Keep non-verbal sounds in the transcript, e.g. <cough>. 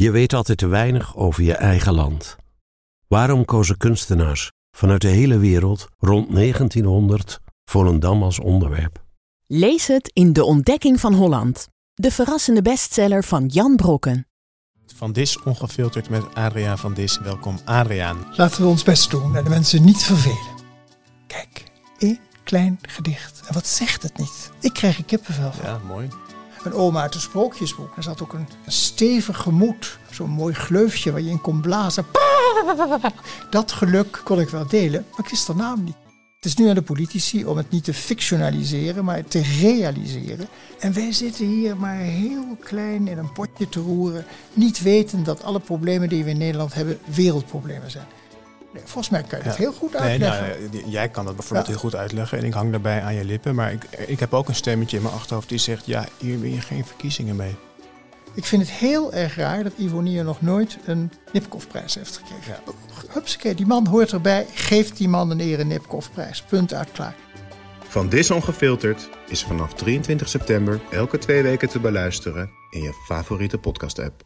Je weet altijd te weinig over je eigen land. Waarom kozen kunstenaars vanuit de hele wereld rond 1900 Volendam als onderwerp? Lees het in De Ontdekking van Holland, de verrassende bestseller van Jan Brokken. Van Dis ongefilterd met Adriaan van Dis. Welkom Adriaan. Laten we ons best doen en de mensen niet vervelen. Kijk, één klein gedicht. En wat zegt het niet? Ik krijg er kippenvel van. Ja, mooi. Een oma uit een sprookjesboek. Er zat ook een, stevig gemoed. Zo'n mooi gleufje waar je in kon blazen. <laughs> Dat geluk kon ik wel delen, maar ik wist de naam niet. Het is nu aan de politici om het niet te fictionaliseren, maar te realiseren. En wij zitten hier maar heel klein in een potje te roeren, niet weten dat alle problemen die we in Nederland hebben wereldproblemen zijn. Nee, volgens mij kan je het heel goed Nee, uitleggen. nou, eh, jij kan dat bijvoorbeeld Ja. heel goed uitleggen en ik hang daarbij aan je lippen. Maar ik, ik heb ook een stemmetje in mijn achterhoofd die zegt, ja, hier win je geen verkiezingen mee. Ik vind het heel erg raar dat Ivonie nog nooit een Nipkoff-prijs heeft gekregen. Hupsakee, die man hoort erbij, geeft die man een ere Nipkoff-prijs. Punt uit, klaar. Van Dis Ongefilterd is vanaf 23 september elke twee weken te beluisteren in je favoriete podcast-app.